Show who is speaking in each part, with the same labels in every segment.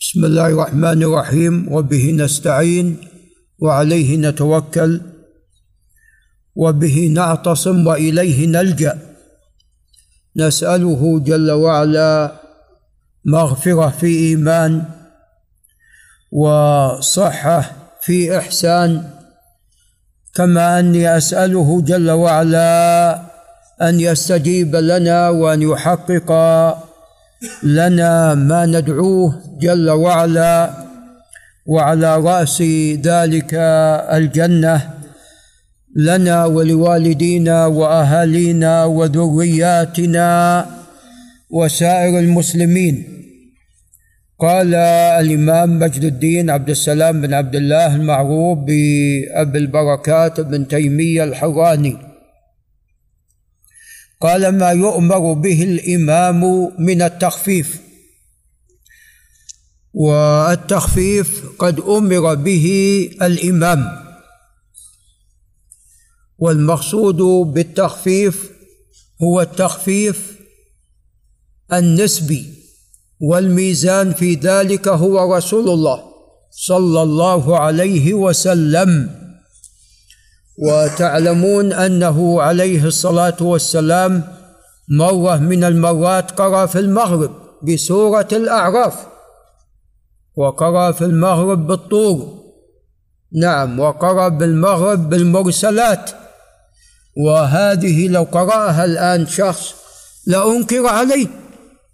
Speaker 1: بسم الله الرحمن الرحيم. وبه نستعين وعليه نتوكل. وبه نعتصم وإليه نلجأ. نسأله جل وعلا مغفرة في إيمان وصحة في إحسان. كما أني أسأله جل وعلا أن يستجيب لنا وأن يحقق لنا ما ندعوه جل وعلا وعلى رأس ذلك الجنة. لنا ولوالدينا وأهالينا وذرياتنا وسائر المسلمين. قال الإمام مجد الدين عبد السلام بن عبد الله المعروف بأبي البركات ابن تيمية الحراني. قال ما يؤمر به الإمام من التخفيف. والتخفيف قد أمر به الإمام. والمقصود بالتخفيف هو التخفيف النسبي والميزان في ذلك هو رسول الله صلى الله عليه وسلم. وتعلمون أنه عليه الصلاة والسلام مرة من المرات قرأ في المغرب بسورة الأعراف وقرأ في المغرب بالطور. نعم وقرأ بالمغرب بالمرسلات. وهذه لو قرأها الآن شخص لأنكر عليه.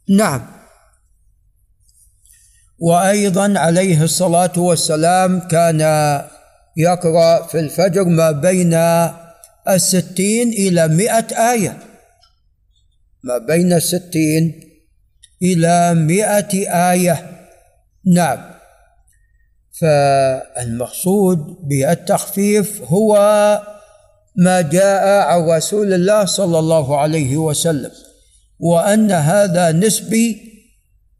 Speaker 1: نعم. وأيضا عليه الصلاة والسلام كان يقرأ في الفجر ما بين الستين إلى مئة آية. ما بين الستين إلى مئة آية. نعم. فالمقصود بالتخفيف هو ما جاء عن رسول الله صلى الله عليه وسلم وأن هذا نسبي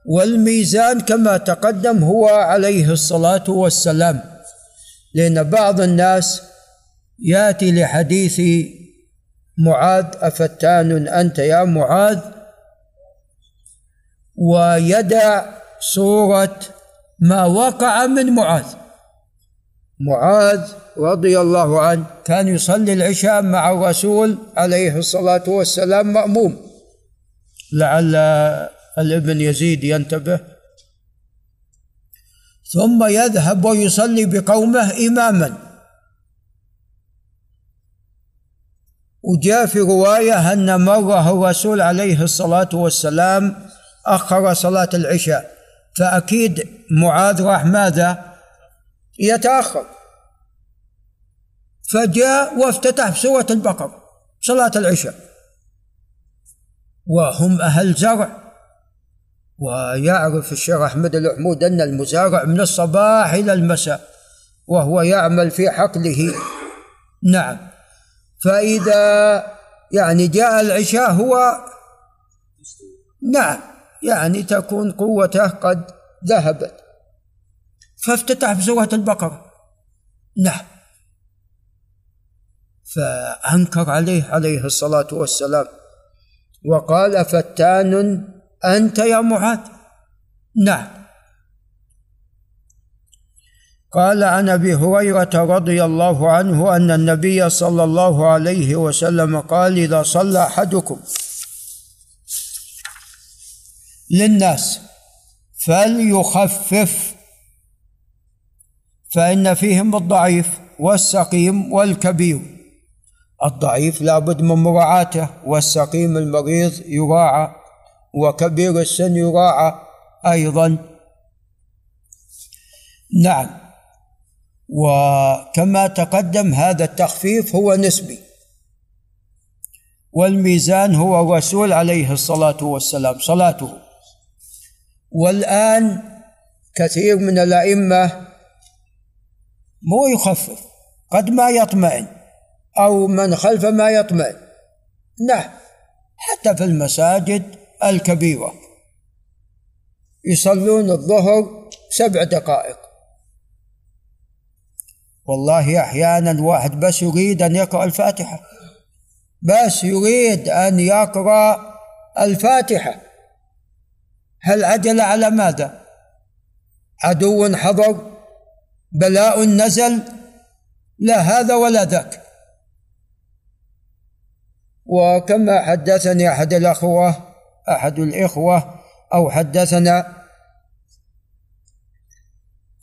Speaker 1: والميزان كما تقدم هو عليه الصلاة والسلام. لأن بعض الناس يأتي لحديث معاذ أفتان أنت يا معاذ؟ ويدع صورة ما وقع من معاذ. معاذ رضي الله عنه كان يصلي العشاء مع الرسول عليه الصلاة والسلام مأموم. لعل الابن يزيد ينتبه ثم يذهب ويصلي بقومه إماما. وجاء في رواية أن مرة الرسول عليه الصلاة والسلام أخر صلاة العشاء فأكيد معاذ راح ماذا؟ يتأخر. فجاء وافتتح بسورة البقرة صلاة العشاء. وهم أهل زرع. ويعرف الشيخ أحمد الحمود أن المزارع من الصباح إلى المساء وهو يعمل في حقله. نعم. فإذا يعني جاء العشاء هو نعم يعني تكون قوته قد ذهبت. فافتتح بسورة البقرة. نعم. فأنكر عليه عليه الصلاة والسلام. وقال فتان أنت يا معاذ. نعم. قال عن أبي هريرة رضي الله عنه أن النبي صلى الله عليه وسلم قال إذا صلى أحدكم للناس فليخفف فإن فيهم الضعيف والسقيم والكبير. الضعيف لابد من مراعاته والسقيم المريض يراعى. وكبير السن يراعى أيضا. نعم. وكما تقدم هذا التخفيف هو نسبي. والميزان هو الرسول عليه الصلاة والسلام صلاته. والآن كثير من الأئمة مو يخفف قد ما يطمئن أو من خلف ما يطمئن. نعم. حتى في المساجد الكبيرة. يصلون الظهر سبع دقائق. والله أحيانا واحد بس يريد أن يقرأ الفاتحة. بس يريد أن يقرأ الفاتحة. هل عجل على ماذا؟ عدو حضر بلاء نزل لا هذا ولا ذاك. وكما حدثني أحد الأخوة أحد الإخوة أو حدثنا.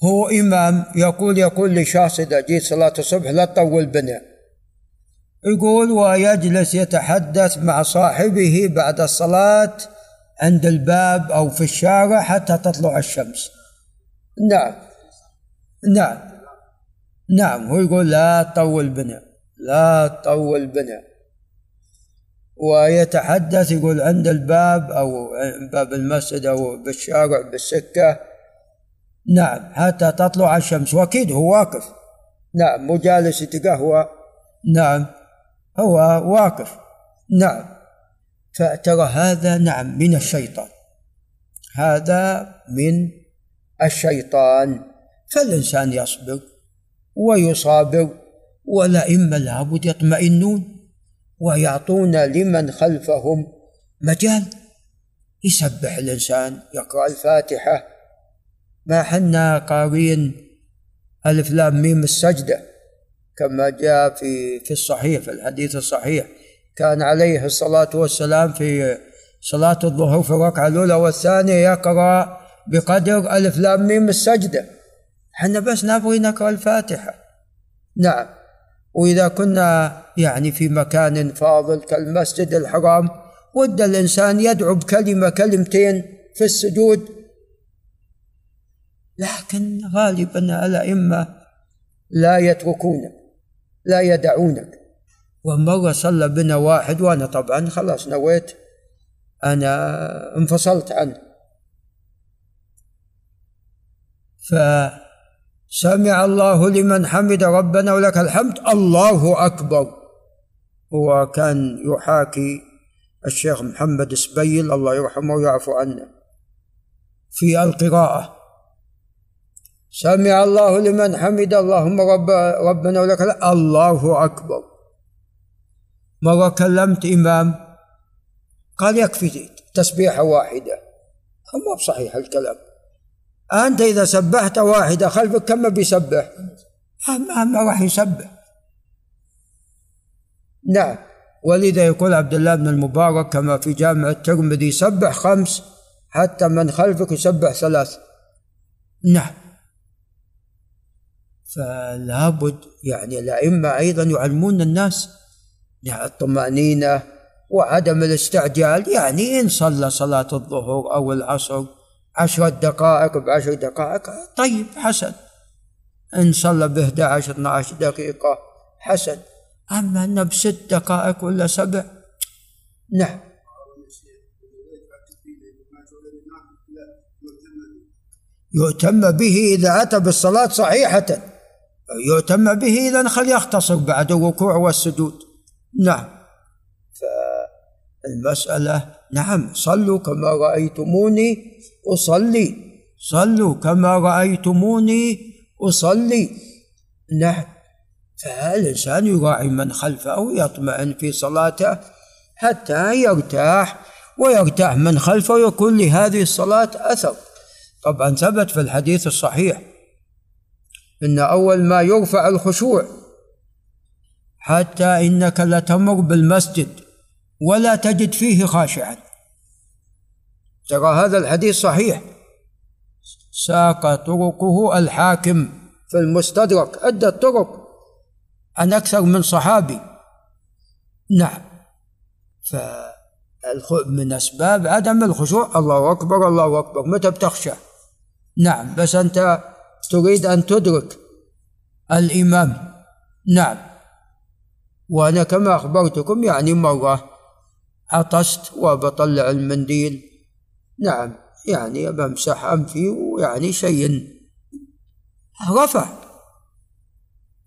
Speaker 1: هو إمام يقول يقول لشخص إذا جيت صلاة الصبح لا تطول بنا. يقول ويجلس يتحدث مع صاحبه بعد الصلاة عند الباب أو في الشارع حتى تطلع الشمس. نعم. نعم. نعم. هو يقول لا تطول بنا. لا تطول بنا. ويتحدث يقول عند الباب أو باب المسجد أو بالشارع بالسكة نعم حتى تطلع الشمس. وأكيد هو واقف. نعم مو جالس يتقهوى. نعم هو واقف. نعم فترى هذا نعم من الشيطان. هذا من الشيطان. فالإنسان يصبر ويصابر والأئمة لابد يطمئنون. ويعطون لمن خلفهم مجال. يسبح الإنسان يقرأ الفاتحة. ما حنا قارين ألف لام ميم السجدة كما جاء في في الصحيح في الحديث الصحيح. كان عليه الصلاة والسلام في صلاة الظهر في الركعة الأولى والثانية يقرأ بقدر ألف لام ميم السجدة. حنا بس نبغي نقرأ الفاتحة. نعم. وإذا كنا يعني في مكان فاضل كالمسجد الحرام ود الإنسان يدعو بكلمة كلمتين في السجود. لكن غالبا الأئمة لا يتركونك لا يدعونك. ومرة صلى بنا واحد وأنا طبعا خلاص نويت أنا انفصلت عنه. فسمع الله لمن حمد ربنا ولك الحمد. الله أكبر. هو كان يحاكي الشيخ محمد سبيل الله يرحمه ويعفو عنه في القراءة. سمع الله لمن حمد اللهم رب ربنا ولك الله أكبر. مرة كلمت إمام قال يكفي تسبيحة واحدة. ما بصحيح الكلام. أنت إذا سبحت واحدة خلفك كم بيسبح؟ ما, راح يسبح. نعم. ولذا يقول عبد الله بن المبارك كما في جامع الترمذي سبح خمس حتى من خلفك يسبح ثلاث. نعم. فلا بد يعني الأئمة أيضا يعلمون الناس يعني الطمأنينة وعدم الاستعجال يعني إن صلى صلاة الظهر أو العصر عشرة دقائق بعشر دقائق. طيب حسن. إن صلى ب 11 12 دقيقة. حسن. أما أنه بست دقائق ولا سبع؟ نعم. يؤتم به إذا أتى بالصلاة صحيحة. يؤتم به إذا خل يختصر بعد الركوع والسجود. نعم. فالمسألة نعم صلوا كما رأيتموني أصلي. صلوا كما رأيتموني أصلي. نعم. فالإنسان يراعي من خلفه ويطمئن في صلاته حتى يرتاح ويرتاح من خلفه ويكون لهذه الصلاة أثر. طبعا ثبت في الحديث الصحيح إن أول ما يرفع الخشوع حتى إنك لتمر بالمسجد. ولا تجد فيه خاشعا. ترى هذا الحديث صحيح. ساق طرقه الحاكم في المستدرك. عدة طرق عن أكثر من صحابي. نعم. من أسباب عدم الخشوع. الله أكبر الله أكبر. متى بتخشى؟ نعم. بس أنت تريد أن تدرك الإمام. نعم. وأنا كما أخبرتكم يعني مرة عطست وبطلع المنديل. نعم يعني بمسح أنفي ويعني شيء. رفع.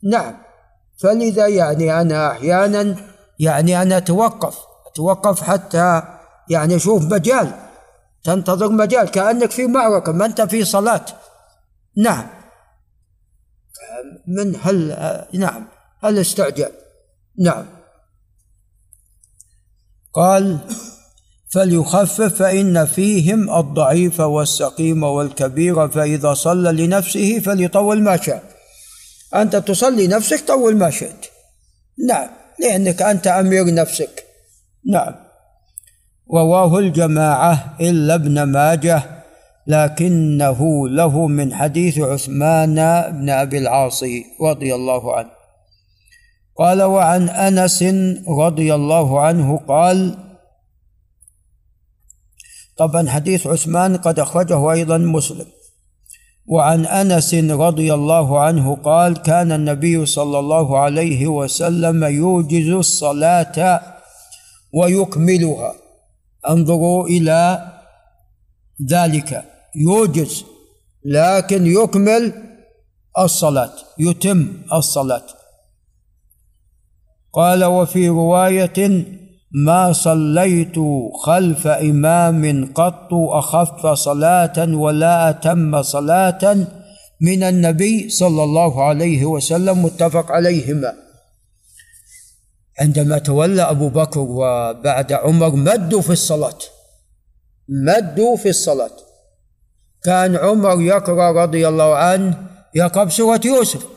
Speaker 1: نعم فلذا يعني أنا أحيانا يعني أنا أتوقف أتوقف حتى يعني أشوف مجال تنتظر مجال كأنك في معركة ما أنت في صلاة. نعم. من هل نعم هل استعجل؟ نعم. قال فليخفف فإن فيهم الضعيف والسقيم والكبير فإذا صلى لنفسه فليطول ما شاء. أنت تصلي نفسك طول ما شئت. نعم لأنك أنت أمير نفسك. نعم. رواه الجماعة إلا ابن ماجه لكنه له من حديث عثمان بن أبي العاص رضي الله عنه. قال وعن أنس رضي الله عنه قال طبعا حديث عثمان قد أخرجه أيضا مسلم. وعن أنس رضي الله عنه قال كان النبي صلى الله عليه وسلم يوجز الصلاة ويكملها. انظروا إلى ذلك. يوجز لكن يكمل الصلاة يتم الصلاة. قال وفي رواية ما صليت خلف إمام قط أخف صلاة ولا أتم صلاة من النبي صلى الله عليه وسلم متفق عليهما. عندما تولى أبو بكر وبعد عمر مدوا في الصلاة. مدوا في الصلاة. كان عمر يقرأ رضي الله عنه يقرا بسوره يوسف.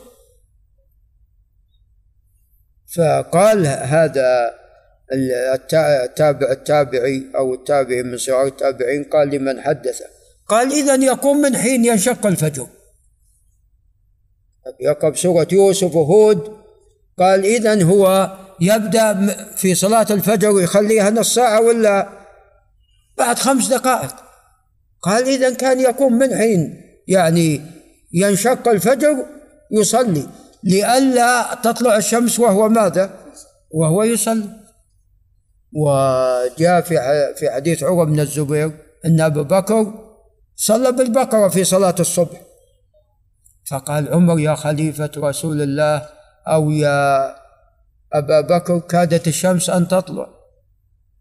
Speaker 1: فقال هذا التابع التابعي أو التابعي من صغار التابعين قال لمن حدثه قال إذا يقوم من حين ينشق الفجر. يقرأ سورة يوسف وهود. قال إذا هو يبدأ في صلاة الفجر يخليها نص ساعة ولا بعد خمس دقائق. قال إذا كان يقوم من حين يعني ينشق الفجر يصلي لئلا تطلع الشمس وهو ماذا؟ وهو يصلي. وجاء في في حديث عروة بن الزبير أن أبا بكر صلى بالبقرة في صلاة الصبح. فقال عمر يا خليفة رسول الله أو يا أبا بكر كادت الشمس أن تطلع.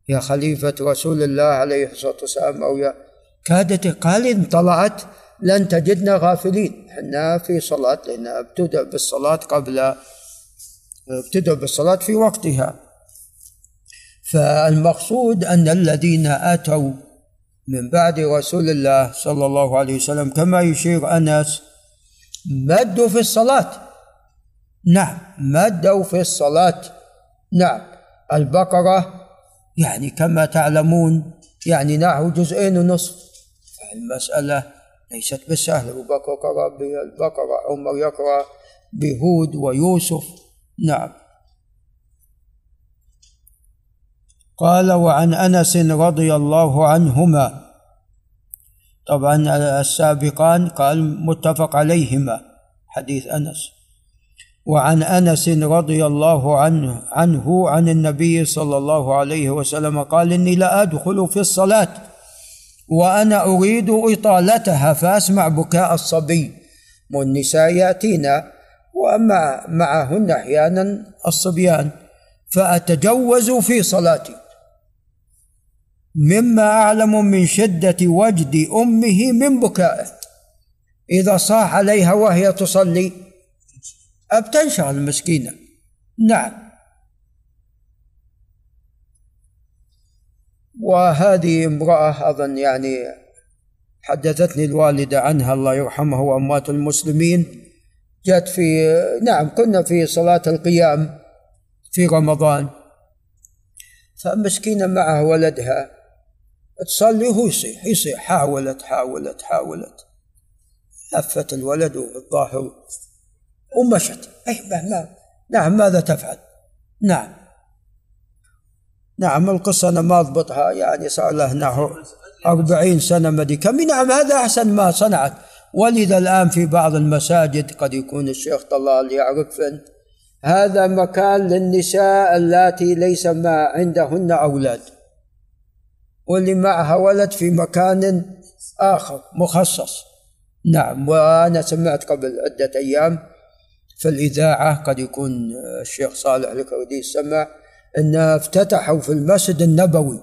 Speaker 1: يا خليفة رسول الله عليه الصلاة والسلام أو يا كادت قال إن طلعت لن تجدنا غافلين. إحنا في صلاة لأن ابتدأ بالصلاة قبل ابتدأ بالصلاة في وقتها. فالمقصود أن الذين أتوا من بعد رسول الله صلى الله عليه وسلم كما يشير أنس مدوا في الصلاة. نعم مدوا في الصلاة. نعم البقرة يعني كما تعلمون يعني نحو جزئين ونصف. المسألة ليست بكر قرأ بالبقرة عمر يقرأ بهود ويوسف. نعم. قال وعن أنس رضي الله عنهما. طبعا السابقان قال متفق عليهما حديث أنس. وعن أنس رضي الله عنه عنه عن النبي صلى الله عليه وسلم قال إني لا أدخل في الصلاة. وأنا أريد إطالتها فأسمع بكاء الصبي. والنساء ياتينا ومع معهن أحيانا الصبيان فأتجوز في صلاتي. مما أعلم من شدة وجد أمه من بكائه. إذا صاح عليها وهي تصلي أبتنشر المسكينة نعم. وهذه امرأة أظن يعني حدثتني الوالدة عنها الله يرحمها وأموات المسلمين جت في نعم كنا في صلاة القيام في رمضان فمسكينة معها ولدها تصلي وهو يصيح يصيح حاولت حاولت حاولت لفت الولد الظاهر ومشت. أي ما نعم ماذا تفعل؟ نعم. نعم القصة أنا ما أضبطها يعني صار له نحو أربعين سنة مدي كم. نعم هذا أحسن ما صنعت. ولذا الآن في بعض المساجد قد يكون الشيخ طلال يعرف هذا مكان للنساء اللاتي ليس ما عندهن أولاد واللي معها ولد في مكان آخر مخصص. نعم وأنا سمعت قبل عدة أيام في الإذاعة قد يكون الشيخ صالح الكردي سمع أن افتتحوا في المسجد النبوي.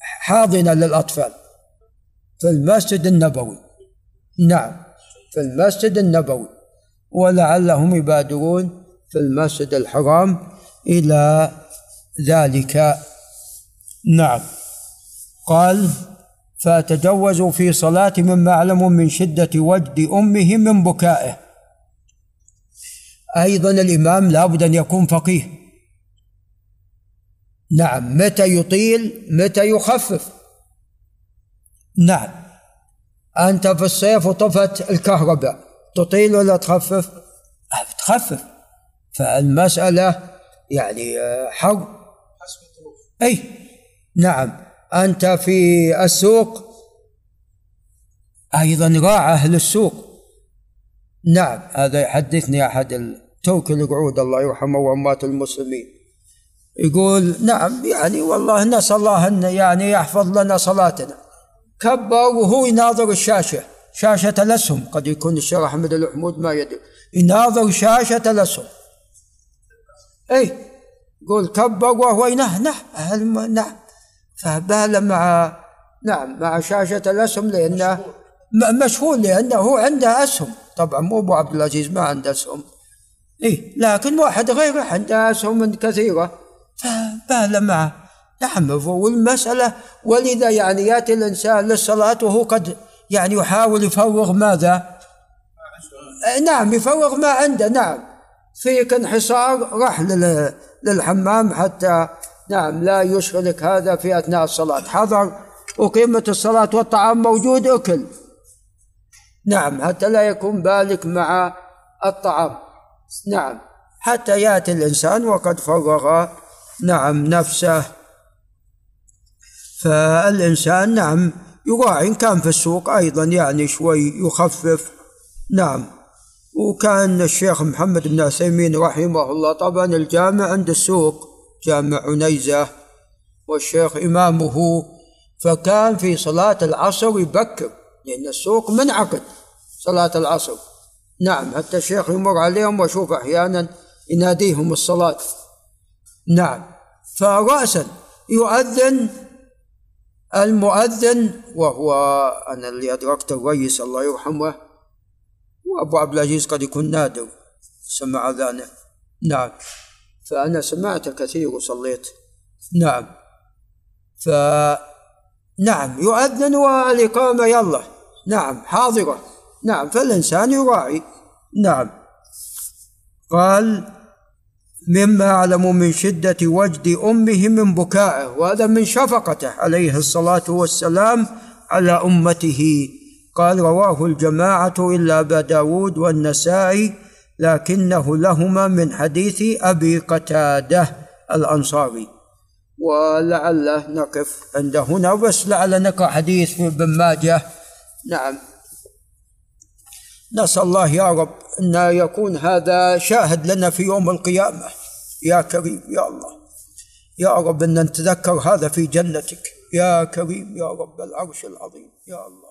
Speaker 1: حاضنة للأطفال. في المسجد النبوي. نعم في المسجد النبوي. ولعلهم يبادرون في المسجد الحرام إلى ذلك. نعم. قال فتجوزوا في صلاة مما أعلم من شدة وجد أمه من بكائه. أيضا الإمام لابد أن يكون فقيه. نعم متى يطيل متى يخفف. نعم. أنت في الصيف وطفت الكهرباء تطيل ولا تخفف؟ تخفف. فالمسألة يعني آه، حر. أي نعم. أنت في السوق؟ أيضا راعى أهل السوق. نعم. هذا يحدثني أحد التوك القعود الله يرحمه وأموات المسلمين. يقول نعم يعني والله نسأل الله أن يعني يحفظ لنا صلاتنا. كبر وهو يناظر الشاشة شاشة الأسهم. قد يكون الشيخ أحمد الحمود ما يدري. يناظر شاشة الأسهم. أي يقول كبر وهو ينهنه نعم فبال مع نعم مع شاشة الأسهم لأنه مشهور لأنه هو عنده أسهم. طبعا مو أبو عبد العزيز ما عنده أسهم. إيه لكن واحد غيره عنده أسهم كثيرة. فبال معه نعم والمسألة ولذا يعني يأتي الإنسان للصلاة وهو قد يعني يحاول يفرغ ماذا؟ نعم يفرغ ما عنده نعم. فيك انحصار راح للحمام حتى نعم لا يشغلك هذا في أثناء الصلاة. حضر وقيمة الصلاة والطعام موجود أكل. نعم حتى لا يكون بالك مع الطعام. نعم حتى يأتي الإنسان وقد فرغ نعم نفسه. فالإنسان نعم يراعي إن كان في السوق أيضا يعني شوي يخفف. نعم. وكان الشيخ محمد بن عثيمين رحمه الله طبعا الجامع عند السوق جامع عنيزة والشيخ إمامه. فكان في صلاة العصر يبكر لأن السوق منعقد صلاة العصر. نعم حتى الشيخ يمر عليهم وأشوف أحيانا يناديهم الصلاة. نعم. فرأسا يؤذن المؤذن وهو أنا اللي أدركت الرئيس الله يرحمه وأبو عبد العزيز قد يكون نادر سمع أذانه نعم. فأنا سمعت كثير وصليت. نعم. ف نعم يؤذن والإقامة يلا نعم حاضرة. نعم فالإنسان يراعي. نعم. قال مما أعلم من شدة وجد أمه من بكائه وهذا من شفقته عليه الصلاة والسلام على أمته. قال رواه الجماعة إلا أبا داود والنسائي لكنه لهما من حديث أبي قتادة الأنصاري. ولعله نقف عند هنا بس لعل نقرأ حديث في ابن ماجه. نعم. نسأل الله يا رب أن يكون هذا شاهد لنا في يوم القيامة. يا كريم يا الله. يا رب أن نتذكر هذا في جنتك. يا كريم يا رب العرش العظيم. يا الله.